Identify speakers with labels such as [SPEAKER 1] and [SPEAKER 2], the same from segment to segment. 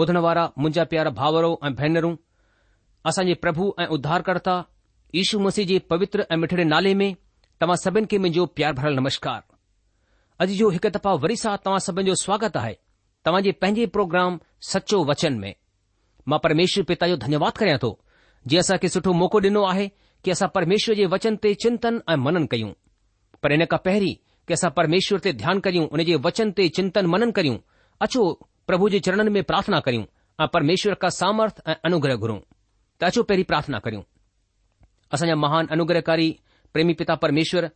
[SPEAKER 1] ॿुधण वारा मुंहिंजा प्यार भावरो ऐं भेनरूं असांजे प्रभु ऐं उद्धारकर्ता यू मसीह जे पवित्र ऐं मिठड़े नाले में तव्हां सभिनि खे मुंहिंजो प्यार भरियलु नमस्कार अॼु जो हिकु दफ़ा वरी सां तव्हां सभिनि जो स्वागत आहे तव्हांजे पंहिंजे प्रोग्राम सचो वचन में मां परमेश्वर पिता जो धन्यवाद कयां थो जीअं असांखे सुठो मौक़ो ॾिनो आहे की असां परमेश्वर जे वचन ते चिंतन ऐं मनन कयूं पर हिन खां पहिरीं की असां परमेश्वर ते ध्यानु करियूं उन जे वचन ते चिंतन मनन करियूं अचो प्रभु जे चरणन में प्रार्थना करियूं ऐं परमेश्वर का सामर्थ्य ऐं अनुग्रह घुरूं त अचो पहिरीं प्रार्थना करियूं असांजा महान अनुग्रहकारी प्रेमी पिता परमेश्वर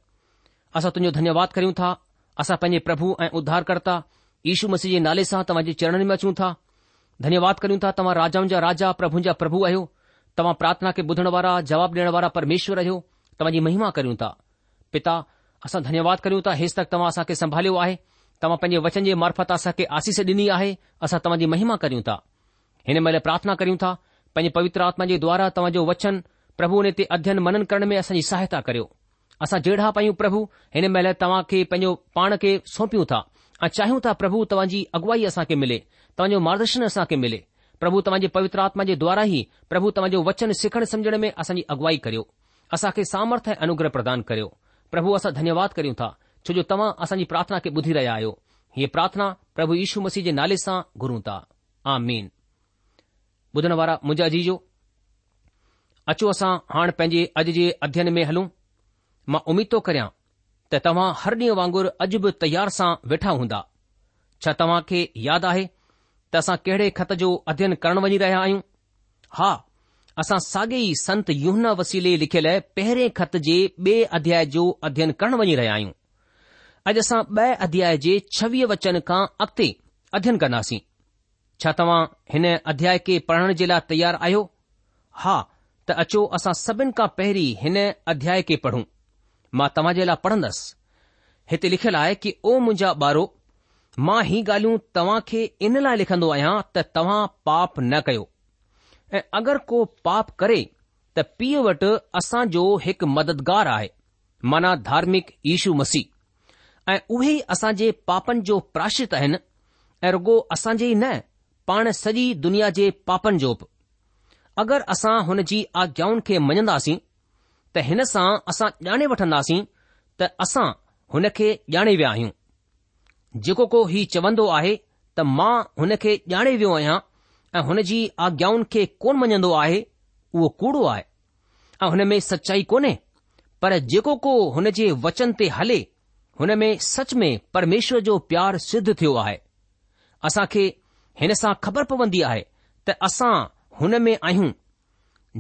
[SPEAKER 1] असां तुंहिंजो धन्यवाद करियूं था असां पंहिंजे प्रभु ऐं उद्धारकर्ता यशू मसीहद जे नाले सां तव्हां जे चरणन में अचूं था धन्यवाद करियूं था तव्हां राजाउनि जा राजा प्रभुनि जा प्रभु आहियो तव्हां प्रार्थना खे ॿुधण वारा जवाबु ॾिअण वारा परमेश्वर आहियो तव्हांजी महिमा करियूं था पिता असां धन्यवाद करियूं था हे तक तव्हां असां संभालियो आहे तव्हां पंहिंजे वचन जे मार्फत असां खे ॾिनी आहे असां तव्हांजी महिमा करियूं था हिन महिल प्रार्थना करियूं था पंहिंजे पवित्र आत्मा द्वारा तव्हांजो वचन प्रभु हिन ते अध्ययन मनन करण में असांजी सहायता करियो असां जहिड़ा पयूं प्रभु हिन महिल तव्हां पंहिंजो पाण खे सौंपियूं था ऐं चाहियूं था प्रभु तव्हांजी अगुवाई असां मिले तव्हांजो मार्गदर्शन असांखे मिले प्रभु तव्हांजे पवित्र आत्मा जे द्वारा ई प्रभु तव्हांजो वचन सिखण समझण में असांजी अगुवाई करियो असां सामर्थ ऐं अनुग्रह प्रदान करियो प्रभु असां धन्यवाद करियूं था छो जो तव्हां असांजी प्रार्थना खे ॿुधी रहिया आहियो हीअ प्रार्थना प्रभु यीशू मसीह जे नाले सां घुरूं था ॿुधण वारा मुंहिंजा जीजो अचो असां हाणे पंहिंजे अॼु जे अध्यन में हलूं मां उमीद थो करियां त तव्हां हर ॾींहुं वांगुरु अॼु बि तयार सां वेठा हूंदा छा तव्हां खे यादि आहे त असां कहिड़े ख़त जो अध्ययन करणु वञी रहिया आहियूं हा असां साॻे ई संत युहना वसीले लिखियल पहिरें खत जे ॿिए अध्याय जो अध्ययन करणु वञी रहिया आहियूं अॼु असां ब॒ अध्याय जे छवीह वचन खां अॻिते अध्ययन कंदासीं छा तव्हां हिन अध्याय खे पढ़ण जे लाइ तयार आहियो हा त अचो असां सभिनि खां पहिरीं हिन अध्याय खे पढ़ूं मां तव्हां जे लाइ पढ़ंदसि हिते लिखियलु आहे की ओ मुंहिंजा ॿारो मां ही ॻाल्हियूं तव्हां खे इन लाइ लिखंदो आहियां त तव्हां पाप न कयो ऐं अगरि को पाप करे त पीउ वटि असांजो हिकु मददगार आहे माना धार्मिक यीशु मसीह ऐं उहे ई असां जे पापनि जो प्राशित आहिनि ऐं रुगो जे ई न पाण सॼी दुनिया जे पापनि जो बि अगरि असां हुन जी आज्ञाउनि खे मञंदासीं त हिन सां असां ॼाणे वठंदासीं त असां हुन खे ॼाणे विया आहियूं जेको को ही चवंदो आहे त मां हुन खे ॼाणे वियो आहियां ऐं हुन जी आज्ञाउनि खे कोन मञंदो आहे उहो कूड़ो आहे ऐं हुन में सचाई कोन्हे पर जेको को हुन जे वचन ते हले में सच में परमेश्वर जो प्यार सिद्ध थियो आहे असां खे हिन सां ख़बर पवंदी आहे त असां हुनमें आहियूं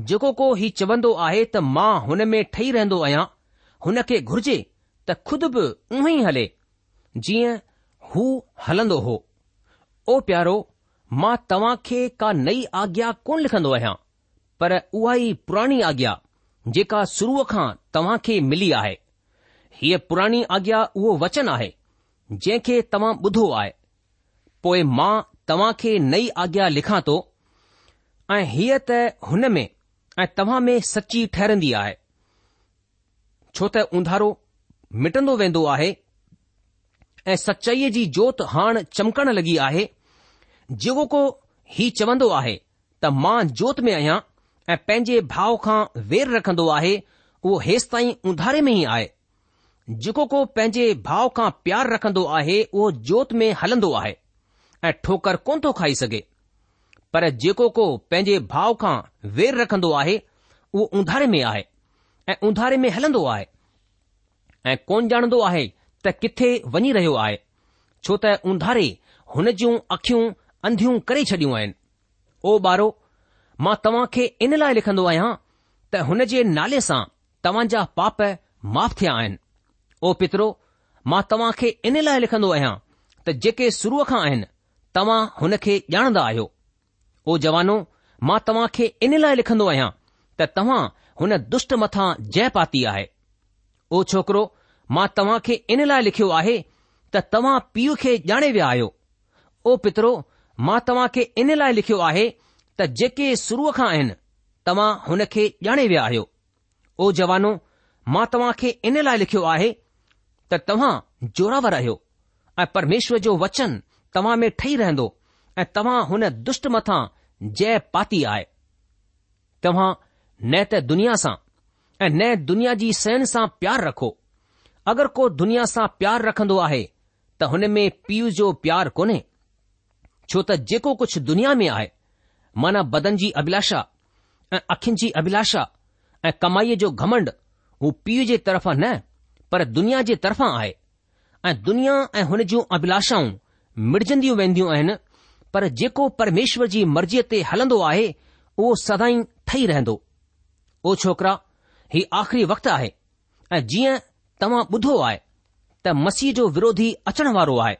[SPEAKER 1] जेको को हीउ चवन्दो आहे त मां हुन में ठही रहंदो आहियां हुनखे घुर्जे त ख़ुद बि उहो ई हले जीअं हू हलंदो हो ओ प्यारो मां तव्हां खे का नई आज्ञा कोन लिखंदो आहियां पर उहा ई पुराणी आज्ञा जेका शुरूअ खां तव्हां खे मिली आहे हीअ पुराणी आज्ञा उहो वचन आहे जंहिं खे तव्हां ॿुधो आहे पोइ मां तव्हां खे नई आज्ञा लिखां थो ऐं हीअ त हुन में ऐं तव्हां में सची ठहरंदी आहे छो त उंधारो मिटंदो वेंदो आहे ऐं सचाईअ जी जोति हाण चमकण लॻी आहे जेको को हीउ चवंदो आहे त मां जोति में आहियां ऐं पंहिंजे भाउ खां वेर रखंदो आहे उहो हेसि ताईं उंधारे में ई आहे जेको को पंहिंजे भाउ खां प्यारु रखंदो आहे उहो जोत में हलंदो आहे ऐं ठोकर कोन थो खाई सघे पर जेको को पंहिंजे भाउ खां वेर रखंदो आहे उहो उंधारे में आहे ऐं उंधारे में हलंदो आहे ऐं कोन ॼाणंदो आहे त किथे वञी रहियो आहे छो त उंधारे हुन जूं अखियूं अंधियूं करे छॾियूं आहिनि ओ ॿारो मां तव्हां खे इन लाइ लिखंदो आहियां त हुन जे नाले सां तव्हांजा पाप माफ़ थिया आहिनि ओ पित्रो मां तव्हां खे इन लाइ लिखंदो आहियां त जेके शुरूअ खां आहिनि तव्हां हुन खे ॼाणंदा आहियो ओ जवानो मां तव्हां खे इन लाइ लिखंदो आहियां त तव्हां हुन दुष्ट मथां जय पाती आहे ओ छोकिरो मां तव्हां खे इन लाइ लिखियो आहे त तव्हां पीउ खे ॼाणे विया आहियो ओ पितरो मां तव्हां खे इन लाइ लिखियो आहे त जेके शुरूअ खां आहिनि तव्हां हुन खे ॼाणे विया आहियो ओ जवानो मां तव्हां खे इन लाइ लिखियो आहे त तव्हां जोराव ऐं परमेश्वर जो वचन तव्हां में ठही रहंदो ऐं तव्हां हुन दुष्ट मथां जय पाती आए तव्हां न त दुनिया सां ऐं न दुनिया जी सहन सां प्यारु रखो अगरि को दुनिया सां प्यारु रखंदो आहे त हुन में पीउ जो प्यारु कोन्हे छो त जेको कुझु दुनिया में आहे माना बदन जी अभिलाषा ऐं अखियुनि जी अभिलाषा ऐं कमाईअ जो घमंड हू पीउ जे न पर दुनिया जे तर्फ़ां आहे ऐं दुनिया ऐं हुन जूं अभिलाषाऊं मिड़जंदियूं वेंदियूं आहिनि पर जेको परमेश्वर जी मर्जीअ ते हलंदो आहे उहो सदाई ठही रहंदो ओ छोकरा ही आख़िरी वक़्तु आहे ऐं जीअं तव्हां ॿुधो आहे त मसीह जो विरोधी अचण वारो आहे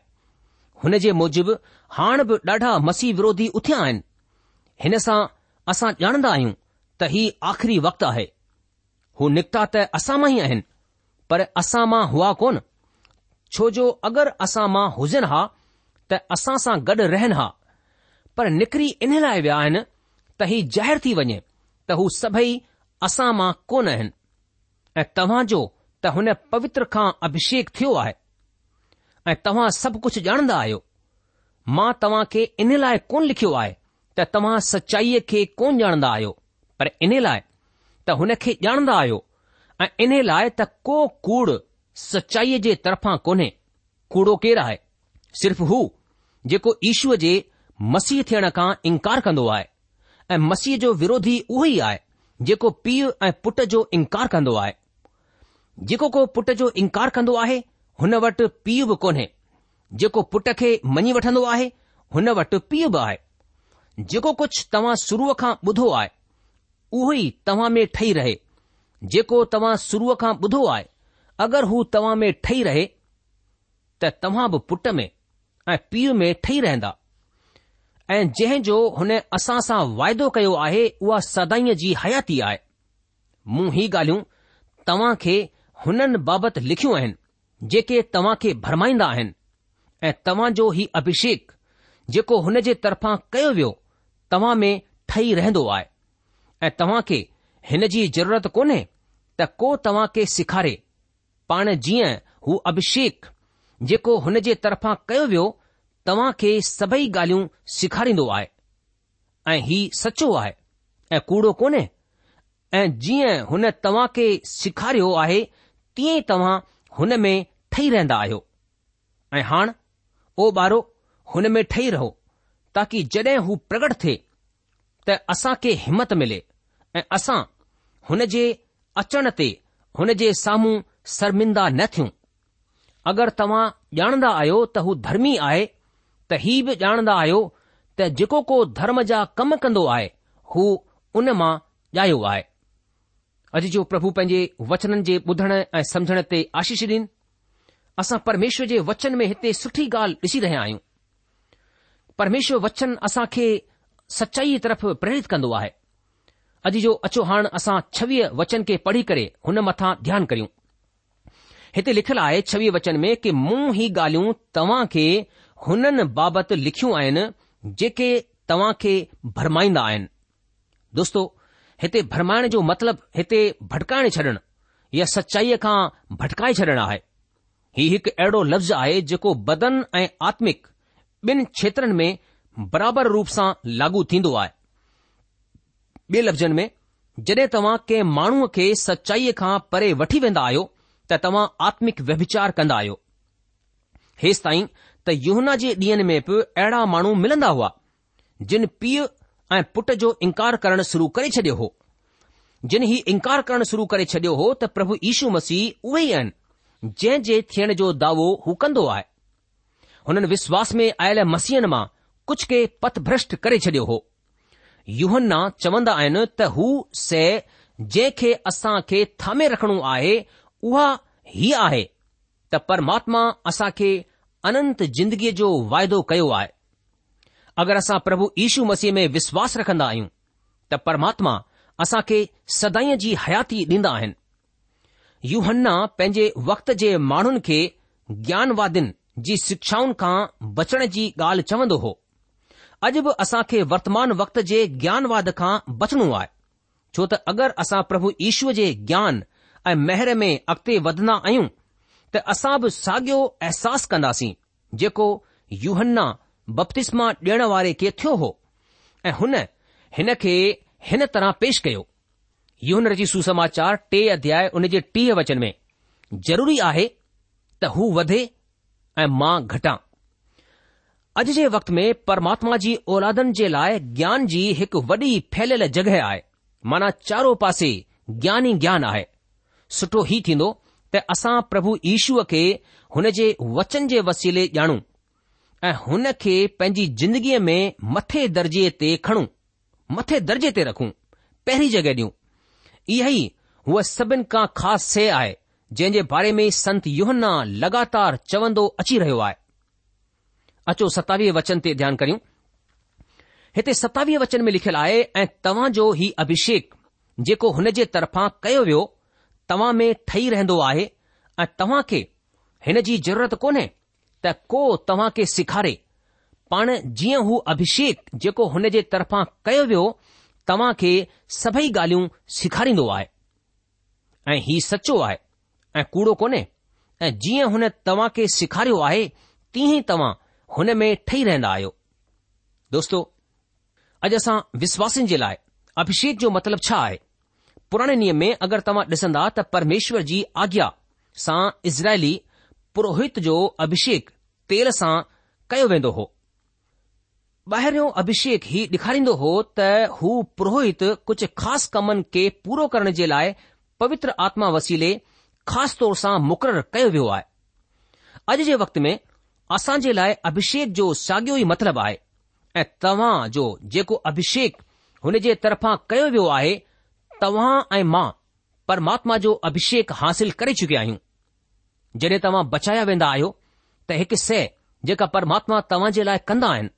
[SPEAKER 1] हुन जे मूजिबि हाणे बि ॾाढा मसीह विरोधी उथिया आहिनि हिन सां असां ॼाणंदा आहियूं त हीउ आख़िरी वक़्तु आहे हू निकिता त असां मां ई आहिनि पर असां मां हुआ कोन छो जो अगरि असां मां हुजनि हा त असां सां गॾु रहनि हा पर निकिरी इन लाइ विया आहिनि त ही ज़ाहिरु थी वञे त हू सभई असां मां कोन आहिनि ऐं तव्हां जो त हुन पवित्र खां अभिषेक थियो आहे ऐं तव्हां सभु कुझु ॼाणंदा आहियो मां तव्हां खे इन लाइ कोन लिखियो आहे त तव्हां सचाईअ खे कोन ॼाणंदा आहियो पर इन लाइ त हुन खे ॼाणंदा आहियो ऐं इन्हे लाइ त को कूड़ सचाईअ जे तरफ़ां कोन्हे कूड़ो केरु आहे सिर्फ़ु हू जेको ईशूअ जे मसीह थियण खां इनकार कंदो आहे ऐं मसीह जो विरोधी उहो ई आहे जेको पीउ ऐं पुट जो इनकार कंदो आहे जेको को पुट जो इनकार कंदो आहे हुन वटि पीउ बि कोन्हे जेको पुट खे मञी वठंदो आहे हुन वटि पीउ बि आहे जेको कुझु तव्हां शुरूअ खां ॿुधो आहे उहो ई तव्हां में ठही रहे जेको तव्हां शुरूअ खां ॿुधो आहे अगरि हू तव्हां में ठही रहे त तव्हां बि पुट में ऐं पीउ में ठही रहंदा ऐं जंहिं जो हुन असां सां वाइदो कयो आहे उहा सदाईअ जी हयाती आहे मूं ही ॻाल्हियूं तव्हां खे हुननि बाबति लिखियूं आहिनि जेके तव्हां खे भरमाईंदा आहिनि ऐं तव्हां जो ही अभिषेक जेको हुन जे तरफ़ां कयो वियो तव्हां में ठही रहंदो आहे ऐं तव्हां खे हिन जी ज़रूरत कोन्हे त को तव्हां खे सेखारे पाण जीअं हू अभिषेक जेको हुन जे तर्फ़ां कयो वियो तव्हां खे सभई ॻाल्हियूं सेखारींदो आहे ऐं ही सचो आहे ऐं कूड़ो कोन्हे ऐं जीअं हुन तव्हां खे सेखारियो आहे तीअं ई तव्हां हुन में ठही रहंदा आहियो ऐं हाणे ओ ॿारो हुन में ठही रहो ताकी जड॒हिं हू प्रगट थिए त असां खे हिमत मिले ऐं असां हुन जे अचण ते हुन जे साम्हूं शर्मिंदा न थियूं अगरि तव्हां ॼाणंदा आहियो त हू धर्मी आहे त बि ॼाणंदा आहियो त जेको को धर्म जा कम कंदो आहे हू उन मां ॼायो आहे अॼु जो प्रभु पंहिंजे वचननि जे ॿुधण ऐं समुझण ते आशीष ॾिन असां परमेश्वर जे वचन में हिते सुठी ॻाल्हि ॾिसी रहिया आहियूं परमेश्वर वचन असां खे सचाईअ तरफ़ प्रेरित कंदो आहे अॼु जो अचो हाणे असां छवीह वचन खे पढ़ी करे हुन मथां ध्यानु करियूं हिते लिखियलु आहे छवीह वचन में कि मूं ही ॻाल्हियूं तव्हां खे हुननि बाबति लिखियूं आहिनि जेके तव्हां खे भरमाईंदा आहिनि दोस्तो हिते भरमाइण जो मतिलबु हिते भटकाइण छॾणु या सचाईअ खां भटकाए छॾणु आहे हीउ हिकु अहिड़ो लफ़्ज़ आहे जेको बदन ऐं आत्मिक ॿिनि क्षेत्रनि में बराबरि रूप सां लागू थींदो आहे ॿिए लफ़्ज़नि में जॾहिं तव्हां कंहिं माण्हूअ खे सचाईअ खां परे वठी वेंदा आहियो त तव्हां आत्मिक व्यभिचार कंदा आहियो हेसि ताईं त युहना जे ॾींहनि में बि अहिड़ा माण्हू मिलंदा हुआ जिन पीउ ऐं पुट जो इनकार करणु शुरू करे छडि॒यो हो जिन ही इनकार करणु शुरू करे छडि॒यो हो त प्रभु यीशू मसीह उहे ई आहिनि जंहिं जे थियण जो दावो हू कंदो आहे हुननि विश्वास में आयल मसीहनि मां कुझु खे पतभ्रष्ट करे छडि॒यो हो यूहन्ना चवंदा आहिनि त हू सै जंहिं खे असां खे थामे रखणो आहे उहा ही आहे त परमात्मा असां खे अनंत जिंदगीअ जो वाइदो कयो आहे अगरि असां प्रभु यीशू मसीह में विश्वास रखंदा आहियूं त परमात्मा असां खे सदाईं जी हयाती ॾींदा आहिनि यूहन्ना पंहिंजे वक़्त जे माण्हुनि खे ज्ञानवादिन जी शिक्षाउनि खां बचण जी ॻाल्हि चवंदो हो अॼु बि असां खे वर्तमान वक्त जे ज्ञानवाद खां बचणो आहे छो त अगरि असां प्रभु ईश्वर जे ज्ञान ऐं मेहर में अॻिते वधंदा आहियूं त असां बि साॻियो अहसास कंदासीं जेको यूहन्ना बप्तिस्मा ॾियण वारे खे थियो हो ऐं हुन हिन खे हिन तरह पेश कयो युहनर रची सुसमाचार टे अध्याय हुन जे टीह वचन में ज़रूरी आहे त हू वधे ऐं मां घटां अॼु जे वक़्त में परमात्मा जी औलादनि जे लाइ ज्ञान जी हिकु वॾी फैलियल जॻहि आहे माना चारो पासे ज्ञान ई ज्ञान आहे सुठो ई थींदो त असां प्रभु ईशूअ खे हुन जे वचन जे वसीले ॼाणूं ऐं हुन खे पंहिंजी जिंदगीअ में मथे दर्जे ते खणूं मथे दर्जे ते रखूं पहिरीं जॻहि ॾियूं इहा ई हूअ सभिनि खां ख़ासि शइ आहे जंहिं जे बारे में संत योहन्ना लगातार चवंदो अची रहियो आहे अचो सतावीह वचन ते ध्यानु करियूं हिते सतावीह वचन में लिखियलु आहे ऐं तव्हांजो हीउ अभिषेक जेको हुन जे तरफ़ां कयो वियो तव्हां में ठही रहंदो आहे ऐं तव्हां खे हिन जी ज़रूरत कोन्हे त को तव्हां खे सेखारे पाण जीअं हू अभिषेक जेको हुन जे तरफ़ां कयो वियो तव्हां खे सभई ॻाल्हियूं सेखारींदो आहे ऐं ही सचो आहे ऐं कूड़ो कोन्हे ऐं जीअं हुन तव्हां खे सेखारियो आहे तीअं तव्हां हुन में ठही रहन्दा आहियो दोस्तो अॼु असां विश्वासनि जे लाइ अभिषेक जो मतिलब छा आहे पुराणे नियम में अगरि तव्हां ॾिसंदा त परमेश्वर जी आज्ञा सां इज़राइली पुरोहित जो अभिषेक तेल सां कयो वेंदो हो ॿाहिरियों अभिषेक ई डि॒खारींदो हो त हू पुरोहित कुझ ख़ासि कमनि खे पूरो करण जे लाइ पवित्र आत्मा वसीले ख़ासि तौर सां मुक़ररु कयो वियो आहे अॼु जे वक़्त में असां जे लाइ अभिषेक जो साॻियो ई मतिलबु आहे ऐं तव्हां जो जेको अभिषेक हुन जे तरफ़ां कयो वियो आहे तव्हां ऐं मां परमात्मा जो अभिषेक हासिल करे चुकिया आहियूं जॾहिं तव्हां बचाया वेंदा आहियो त हिकु सै जेका परमात्मा तव्हां जे लाइ कंदा आहिनि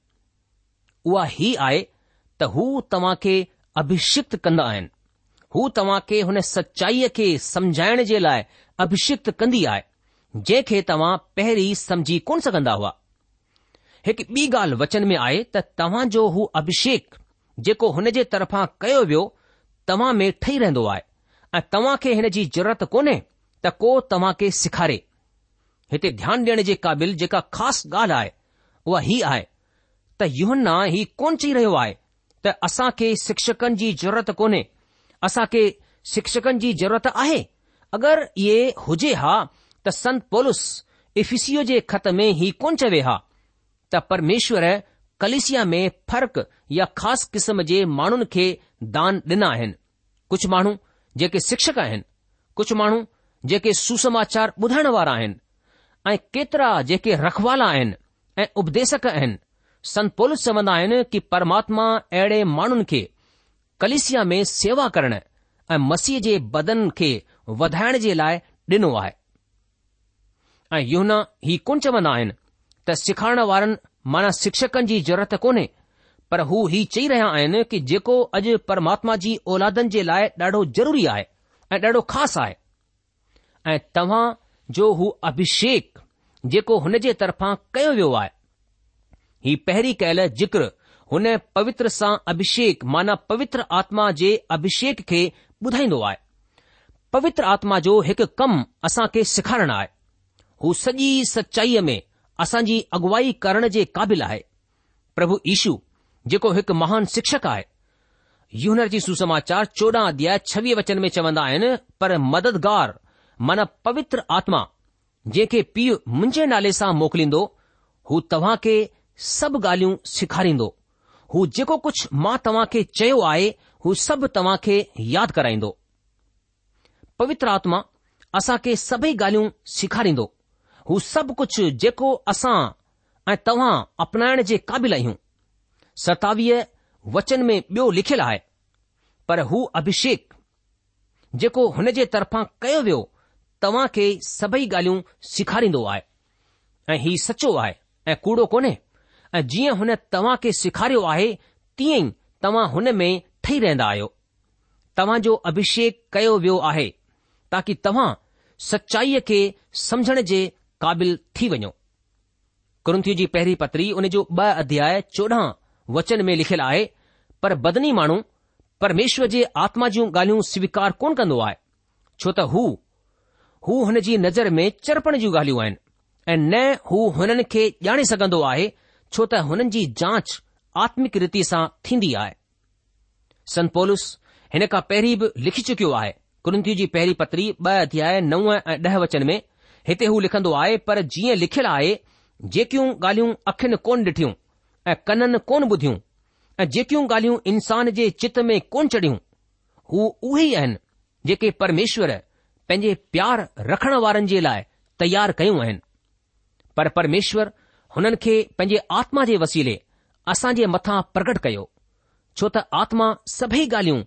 [SPEAKER 1] उहा ही आहे त हू तव्हां खे अभिषेक्त कंदा आहिनि हू तव्हां खे हुन सचाईअ खे समझाइण जे लाइ अभिषेक्त कंदी आहे जंहिंखे तव्हां पहिरीं समझी कोन सघंदा हुआ हिकु ॿी ॻाल्हि वचन में आहे त तव्हां जो हू अभिषेक जेको हुन जे तरफ़ां कयो वियो तव्हां में ठही रहंदो आहे ऐं तव्हां खे हिन जी ज़रूरत कोन्हे त को तव्हां खे सेखारे हिते ध्यानु ॾियण जे क़ाबिल जेका ख़ासि ॻाल्हि आहे उहा हीउ आहे त यूहना ही कोन चई रहियो आहे त असां खे शिक्षकनि जी ज़रूरत कोन्हे असां खे शिक्षकनि जी ज़रूरत आहे अगरि इहे हुजे हा त संत पोलस इफिसियो जे ख़त में ही कोन चवे हा त परमेश्वर कलिसिया में फ़र्क़ या ख़ासि क़िस्म जे माण्हुनि खे दान ॾिना आहिनि कुझु माण्हू जेके शिक्षक आहिनि कुझु माण्हू जेके सुसमाचार ॿुधण वारा आहिनि ऐं केतिरा जेके रखवाला आहिनि ऐं उपदेशक आहिनि संत पोलिस चवंदा आहिनि की परमात्मा अहिड़े माण्हुनि खे कलिसिया में सेवा करण ऐं मसीह जे बदन खे वधाइण जे लाइ ॾिनो आहे ऐं यना ही कोन चवन्दा आहिनि त सिखाइण वारनि माना शिक्षकनि जी ज़रूरत कोन्हे पर हू ही चई रहिया आहिनि कि जेको अॼु परमात्मा जी ओलादनि जे लाइ ॾाढो ज़रूरी आहे ऐं ॾाढो ख़ासि आहे ऐं तव्हां जो हू अभिषेक जेको हुन जे तरफ़ां कयो वियो आहे ही पहिरीं कयल ज़िक्रु हुन पवित्र सां अभिषेक माना पवित्र आत्मा जे अभिषेक खे ॿुधाईंदो आहे पवित्र आत्मा जो हिकु कमु असां खे सिखारण आहे हू सॼी सचाईअ में असांजी अॻुवाई करण जे क़ाबिल आहे प्रभु ईशू जेको हिकु महान शिक्षक आहे यूहनर जी सुसमाचार चोडहं अध्याय छवीह वचन में चवंदा आहिनि पर मददगार माना पवित्र आत्मा जेके पीउ मुंहिंजे नाले सां मोकिलींदो हू तव्हां खे सभु ॻाल्हियूं सिखारींदो हू जेको कुझु मां तव्हां खे चयो आहे हू सभु तव्हां खे यादि कराईंदो पवित्र आत्मा असांखे सभई ॻाल्हियूं सिखारींदो हू सभु कुझु जेको असां ऐं तव्हां अपनाइण जे क़ाबिल आहियूं सतावीह वचन में ॿियो लिखियलु आहे पर हू अभिषेक जेको हुन जे तरफ़ां कयो वियो तव्हां खे सभई ॻाल्हियूं सेखारींदो आहे ऐं ही सचो आहे ऐं कूड़ो कोन्हे ऐं जीअं हुन तव्हां खे सेखारियो आहे तीअं ई तव्हां हुन में ठही रहंदा आहियो तव्हां जो अभिषेक कयो वियो आहे ताकी तव्हां सचाईअ खे समझण जे क़ाबिल थी वञो कुरंथी जी पहिरीं पत्री उन जो ॿ अध्याय चोॾहं वचन में लिखियलु आहे पर बदनी माण्हू परमेश्वर जे आत्मा जूं ॻाल्हियूं स्वीकार कोन कंदो आहे छो त हू हू हुन जी नज़र में चरपण जूं ॻाल्हियूं आहिनि ऐं न हू हुननि खे ॼाणे सघंदो आहे छो त हुननि जी जांच आत्मिक रीति सां थींदी आहे संत पोलस हिन खां पहिरीं बि लिखी चुकियो आहे कुरंथी जी पहिरीं पत्री ॿ अध्याय नव ऐं ॾह वचन में हिते हू लिखंदो आहे पर जीअं लिखियलु आहे जेकियूं ॻाल्हियूं अखियुनि कोन ॾिठियूं ऐं कननि कोन ॿुधियूं ऐं जेकियूं ॻाल्हियूं इंसान जे चित में कोन चढ़ियूं हू उहे ई आहिनि जेके परमेश्वर पंहिंजे प्यार रखण वारनि जे लाइ तयार कयूं आहिनि पर परमेश्वर हुननि खे पंहिंजे आत्मा जे वसीले असां जे मथां प्रगट कयो छो त आत्मा सभई ॻाल्हियूं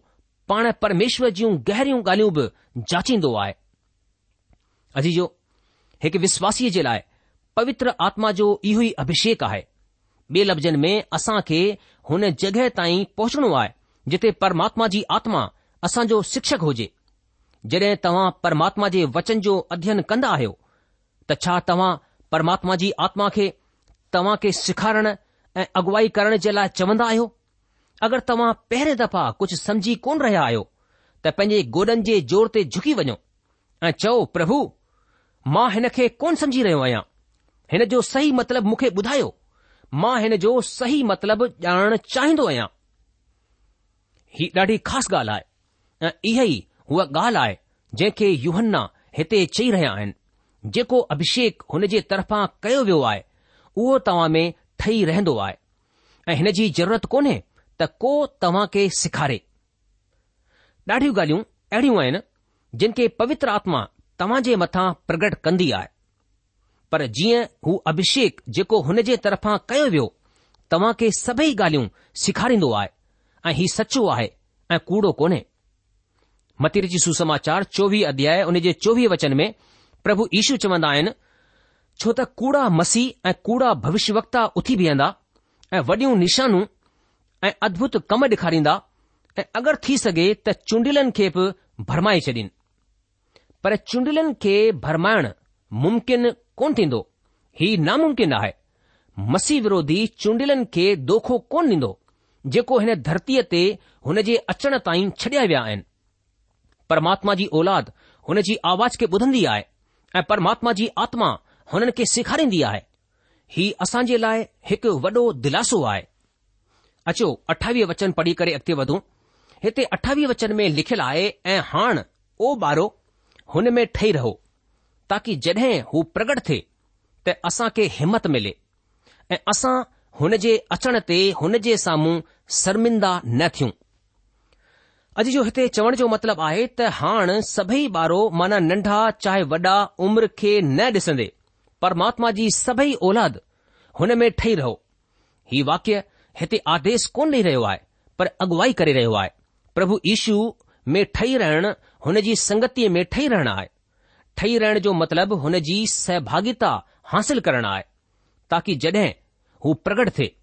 [SPEAKER 1] पाण परमेश्वर जूं गहरियूं ॻाल्हियूं बि जाचींदो आहे अजी जो हिकु विश्वासीअ जे लाइ पवित्र आत्मा जो इहो ई अभिषेक आहे ॿिए लफ़्ज़नि में असां खे हुन जॻहि ताईं पहुचणो आहे जिते परमात्मा जी आत्मा असांजो शिक्षक हुजे जड॒हिं तव्हां परमात्मा जे वचन जो अध्ययन कंदा आहियो त छा तव्हां परमात्मा जी आत्मा खे तव्हां खे सिखारण ऐं अॻुवाई करण जे लाइ चवंदा आहियो अगरि तव्हां पहिरें दफ़ा कुझु समुझी कोन रहिया आहियो त पंहिंजे गोॾनि जे ज़ोर ते झुकी वञो ऐं चओ प्रभु मां हिन खे कोन समझी रहियो आहियां हिन जो सही मतिलबु मूंखे ॿुधायो मां हिन जो सही मतिलबु ॼाणण चाहिंदो आहियां ही ॾाढी ख़ासि ॻाल्हि आहे ऐं इहा ई हूअ ॻाल्हि आहे जंहिंखे युहन्ना हिते चई रहिया आहिनि जेको अभिषेक हुन जे तरफ़ां कयो वियो आहे उहो तव्हां में ठही रहंदो आहे ऐं हिन जी ज़रूरत कोन्हे त को तव्हां खे सेखारे ॾाढियूं ॻाल्हियूं अहिड़ियूं आहिनि जिन खे पवित्र आत्मा तव्हां जे मथां प्रगट कंदी आहे पर जीअं हू अभिषेक जेको हुन जे तरफ़ां कयो वियो तव्हां खे सभई ॻाल्हियूं सेखारींदो आहे ऐं हीउ सचो आहे ऐं कूड़ो कोन्हे मतिर जी सुसमाचार चोवीह अध्याय ऐं उन जे चोवीह वचन में प्रभु ईशू चवंदा आहिनि छो त कूड़ा मसीह ऐं कूड़ा भविष्यवक्ता उथी बीहंदा ऐं वॾियूं निशानूं ऐं अद्भुत कम ॾेखारींदा ऐं अगरि थी सघे त चूंडिलनि खे बि भरमाए छॾीनि पर चूंडिलन खे भरमाइण मुमकिन कोन थींदो ही नामुमकिन आहे मसीह विरोधी चूंडिलन खे दोखो कोन ॾींदो जेको हिन धरतीअ ते हुन जे अचण ताईं छॾिया विया आहिनि परमात्मा जी औलाद हुन जी आवाज़ खे ॿुधंदी आहे ऐं परमात्मा जी आत्मा हुननि खे सेखारींदी आहे ही असां जे लाइ हिकु वॾो दिलासो आहे अचो अठावीह वचन पढ़ी करे अॻिते वधूं हिते अठावीह वचन में लिखियलु आहे ऐं हाण ओ ॿारो हुन में ठही रहो ताकी जॾहिं हू प्रगट थे त असां खे हिमत मिले ऐं असां हुन जे अचण ते हुन जे साम्हूं शर्मिंदा न थियूं अॼु जो हिते चवण जो मतिलबु आहे त हाणे सभई ॿारो माना नंढा चाहे वॾा उमिरि खे न ॾिसंदे परमात्मा जी सभई औलाद हुन में ठही रहो हीउ वाक्य हिते आदेश कोन ॾेई रहियो आहे पर अॻुवाई करे रहियो आहे प्रभु ईशू में ठही रहणु हुन जी संगतीअ में ठही रहणु आहे ठही रहण जो मतिलबु हुन जी सहभागिता हासिल करण आहे ताकी जड॒हिं हू प्रगट थिए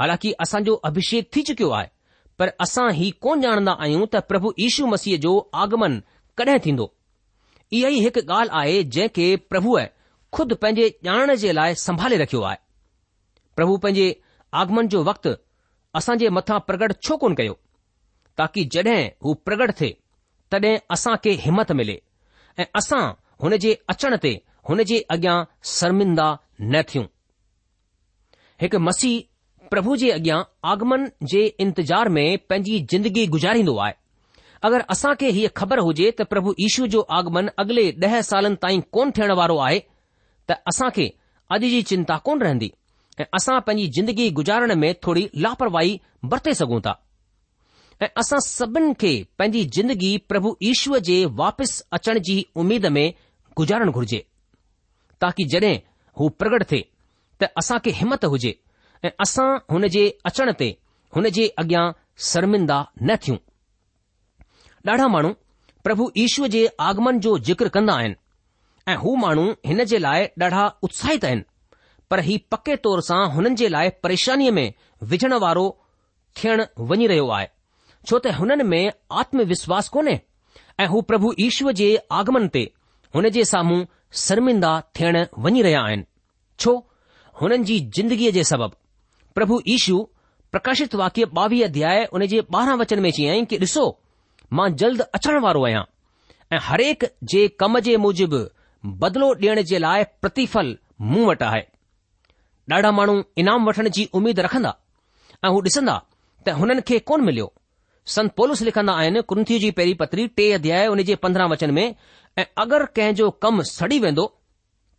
[SPEAKER 1] हालांकि असांजो अभिषेक थी चुकियो आहे पर असां ही कोन ॼाणंदा आहियूं त प्रभु यीशू मसीह जो आगमन कॾहिं थींदो इहा ई हिकु ॻाल्हि आहे जंहिं खे प्रभुअ खुद पंहिंजे ॼाणण जे लाइ संभाले रखियो आहे प्रभु पंहिंजे आगमन जो वक़्ति असांजे मथां प्रगट छो कोन कयो ताकी जड॒हिं हू प्रगट थिए तॾहिं असां खे हिमत मिले ऐं असां हुन जे अचण ते हुन जे अॻियां शर्मिंदा न थियूं हिकु मसीह प्रभु जे अॻियां आगमन जे इंतिजार में पंहिंजी जिंदगी गुजारींदो आहे अगरि असां खे हीअ ख़बर हुजे त प्रभु ईशू जो आगमन अॻिले ॾह सालनि ताईं कोन थियण वारो आहे त असां खे अॼु जी चिंता कोन रहंदी ऐं असां पंहिंजी जिंदगी गुजारण में थोरी लापरवाही बरते सघूं था ऐं असां सभिनि खे पंहिंजी जिंदगी प्रभु ईश्वर जे वापसि अचण जी उमेद में गुज़ारणु घुर्जे ताकी जड॒हिं हू प्रगट थे त असां खे हिमत हुजे ऐं असां हुन जे अचण ते हुन जे अॻियां शर्मिंदा न थियूं ॾाढा माण्हू प्रभु ईश्वर जे आगमन जो जिक्र कंदा आहिनि ऐं हू माण्हू हिन जे लाइ ॾाढा उत्साहित आहिनि पर ही पके तौर सां हुननि जे लाइ परेशानीअ में विझण वारो थियणु वञी रहियो आहे छो त हुननि में आत्मविश्वास कोन्हे ऐं हू प्रभु ईश्वर जे आगमन ते हुन जे साम्हूं शर्मिंदा थियण वञी रहिया आहिनि छो हुननि जी जिंदगीअ जे सबबि प्रभु ईशु प्रकाशित वाक्य ॿावीह अध्याय हुन जे ॿारहं वचन में चई की ॾिसो मां जल्द अचण वारो आहियां ऐं हरेक जे कम जे मुजिबि बदिलो ॾियण जे लाइ प्रतिफल मूं वटि आहे ॾाढा माण्हू इनाम वठण जी उमीद रखंदा ऐं हू ॾिसंदा त हुननि खे कोन मिलियो संत पोलस लिखंदा आहिनि कुंथी जी पेरी पत्री टे अध्याय उन जे पंद्रहं वचन में ऐं अगरि कंहिंजो जो कमु सड़ी वेंदो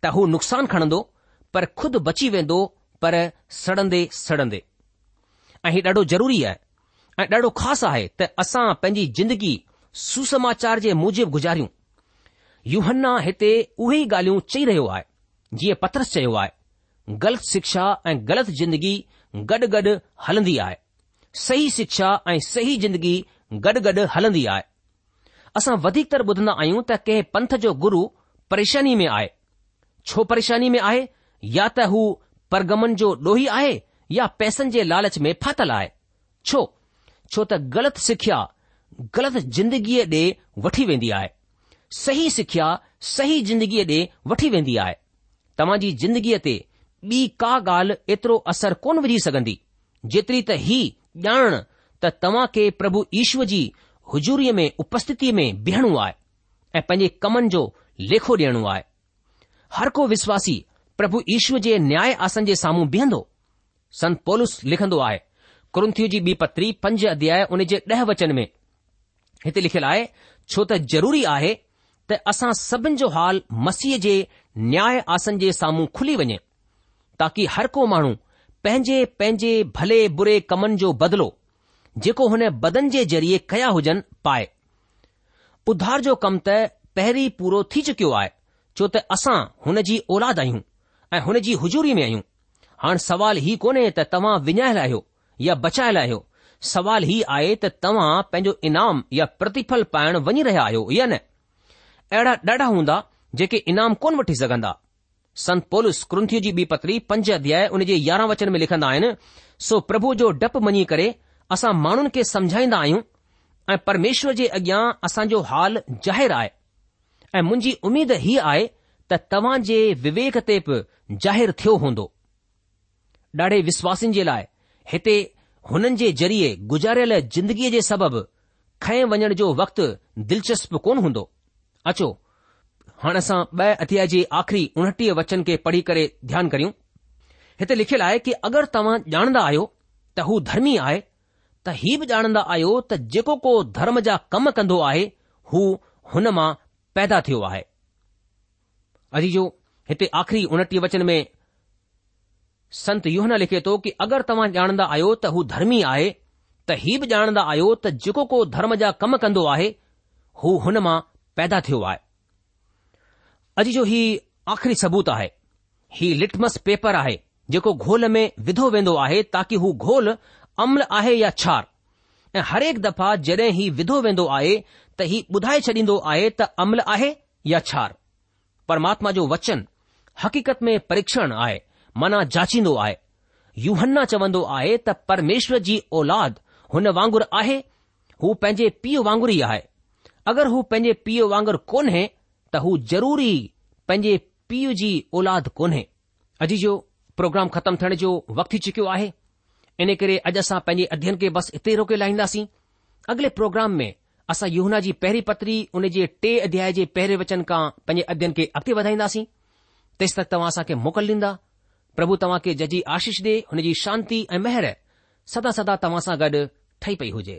[SPEAKER 1] त हू नुक़सान खणंदो पर खुद बची वेंदो पर सड़ंदे सड़ंदे ऐं हीउ ॾाढो ज़रूरी आहे ऐं ॾाढो ख़ासि आहे त असां पंहिंजी जिंदगी सुसमाचार जे मूजिबि गुज़ारियूं यूहन्ना हिते उहे ई ॻाल्हियूं चई रहियो आहे जीअं पथरस चयो आहे ग़लति शिक्षा ऐं ग़लति जिंदगी गॾु गॾु हलंदी आहे सही शिक्षा ऐं सही जिंदगी गॾु गॾु हलंदी आहे असां वधीकतर ॿुधंदा आहियूं त कंहिं पंथ जो गुरु परेशानी में आहे छो परेशानी में आहे या त हू परगमन जो ॾोही आहे या पैसनि जे लालच में फाथल आहे छो छो त ग़लति सिखिया ग़लति जिंदगीअ ॾे वठी वेंदी आहे सही सिखिया सही जिंदगीअ ॾे वठी वेंदी आहे तव्हां जी जिंदगीअ ते ॿी का ॻाल्हि एतिरो असर कोन विझी सघंदी जेतिरी त हीउ ॼाण त तव्हां खे प्रभु ईश्वर जी हुजूरीअ में उपस्थितीअ में बीहणो आहे ऐं पंहिंजे कमनि जो लेखो ॾियणो आहे हर को विश्वासी प्रभु ईश्वर जे न्याय आसन जे साम्हूं बीहंदो संत पोलिस लिखंदो आहे कुंथियू जी ॿी पत्री पंज अध्याय उन जे ॾह वचन में हिते लिखियलु आहे छो त ज़रूरी आहे त असां सभिनि जो हाल मसीह जे न्याय आसन जे साम्हूं खुली वञे ताकी हर को माण्हू पंहिंजे पंहिंजे भले बुरे कमनि जो बदिलो जेको हुन बदन जे ज़रिए कया हुजनि पाए उधार जो कमु त पहिरीं पूरो थी चुकियो आहे छो त असां हुन जी औलाद आहियूं ऐं हुन जी हुजूरी में आहियूं हाणे सवाल ई कोन्हे त तव्हां विञायल आहियो या बचायल आहियो सवाल हीउ आहे त तव्हां पंहिंजो इनाम या प्रतिफल पाइण वञी रहिया आहियो या न अहिड़ा ॾाढा हूंदा जेके इनाम कोन वठी सघंदा संत पोलिस क्रंथियो जी ॿी पत्री पंज अध्याय उन जे यारहं वचन में लिखंदा आहिनि सो प्रभु जो डपु मञी करे असां माण्हुनि खे समझाईंदा आहियूं ऐं परमेश्वर जे अॻियां असांजो हाल ज़ाहिरु आहे ऐं मुंहिंजी उमेद ही आहे त तव्हां जे विवेक ते बि ज़ाहिरु थियो हूंदो ॾाढे विश्वासनि जे लाइ हिते हुननि जे ज़रिए गुज़ारियल ज़िंदगीअ जे सबबि खएं वञण जो वक़्तु दिलचस्प कोन हूंदो अचो हाणे असां ब॒ अध्याय जे आख़िरी उणटीह वचन खे पढ़ी करे ध्यानु करियूं हिते लिखियलु आहे कि अगरि तव्हां ॼाणंदा आहियो त हू धर्मी आहे त इहे बि ॼाणंदा आहियो त जेको को धर्म जा कम कंदो आहे हू हुन मां पैदा थियो आहे अजी आख़िरी उणटीह वचन में संत इहो न लिखे थो कि अगरि तव्हां ॼाणंदा आहियो त हू धर्मी आहे त इहा बि ॼाणंदा आहियो त जेको को धर्म जा कम कंदो आहे हू हुन मां पैदा थियो आहे जो ही आख़िरी सबूत आहे ही लिटमस पेपर आहे जेको घोल में विधो वेंदो आहे ताकी हू घोल अम्ल आहे या छार ऐं हरेक दफ़ा जॾहिं ही विधो वेंदो आहे त ही ॿुधाए छॾींदो आहे त अम्ल आहे या छार परमात्मा जो वचन हक़ीक़त में परीक्षण आहे माना जाचींदो आहे यूहन्ना चवंदो आहे त परमेश्वर जी औलाद हुन वांगुरु आहे हू पंहिंजे पीउ वांगुरु ई आहे अगरि हू पंहिंजे पीउ वांगुरु कोन्हे त हू ज़रूरी पंहिंजे पीउ जी औलाद कोन्हे अॼु जो प्रोग्राम ख़तमु थियण जो वक़्तु थी चुकियो आहे इन करे अॼु असां पंहिंजे अध्ययन खे बसि हिते रोके लाहींदासीं अॻिले प्रोग्राम में असां युहना जी पहिरीं पत्री उन जे टे अध्याय जे पहिरें वचन खां पंहिंजे अध्ययन खे अॻिते वधाईंदासीं तेसि तक तव्हां असांखे मोकल ॾींदा प्रभु तव्हां खे जजी आशीष ॾे हुन जी शांती ऐं मेहर सदा सदा तव्हां सां गॾु ठही पई हुजे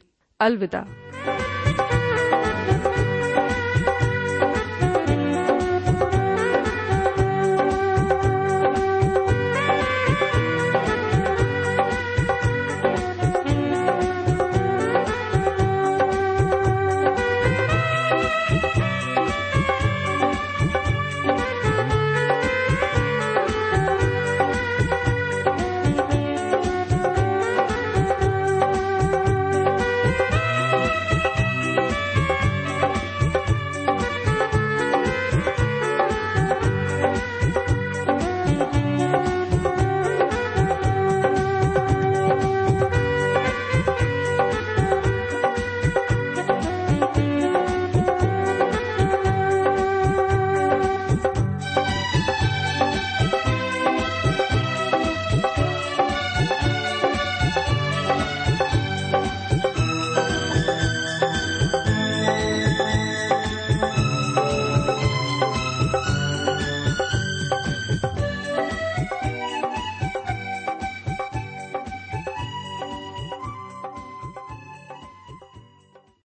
[SPEAKER 2] अलविदा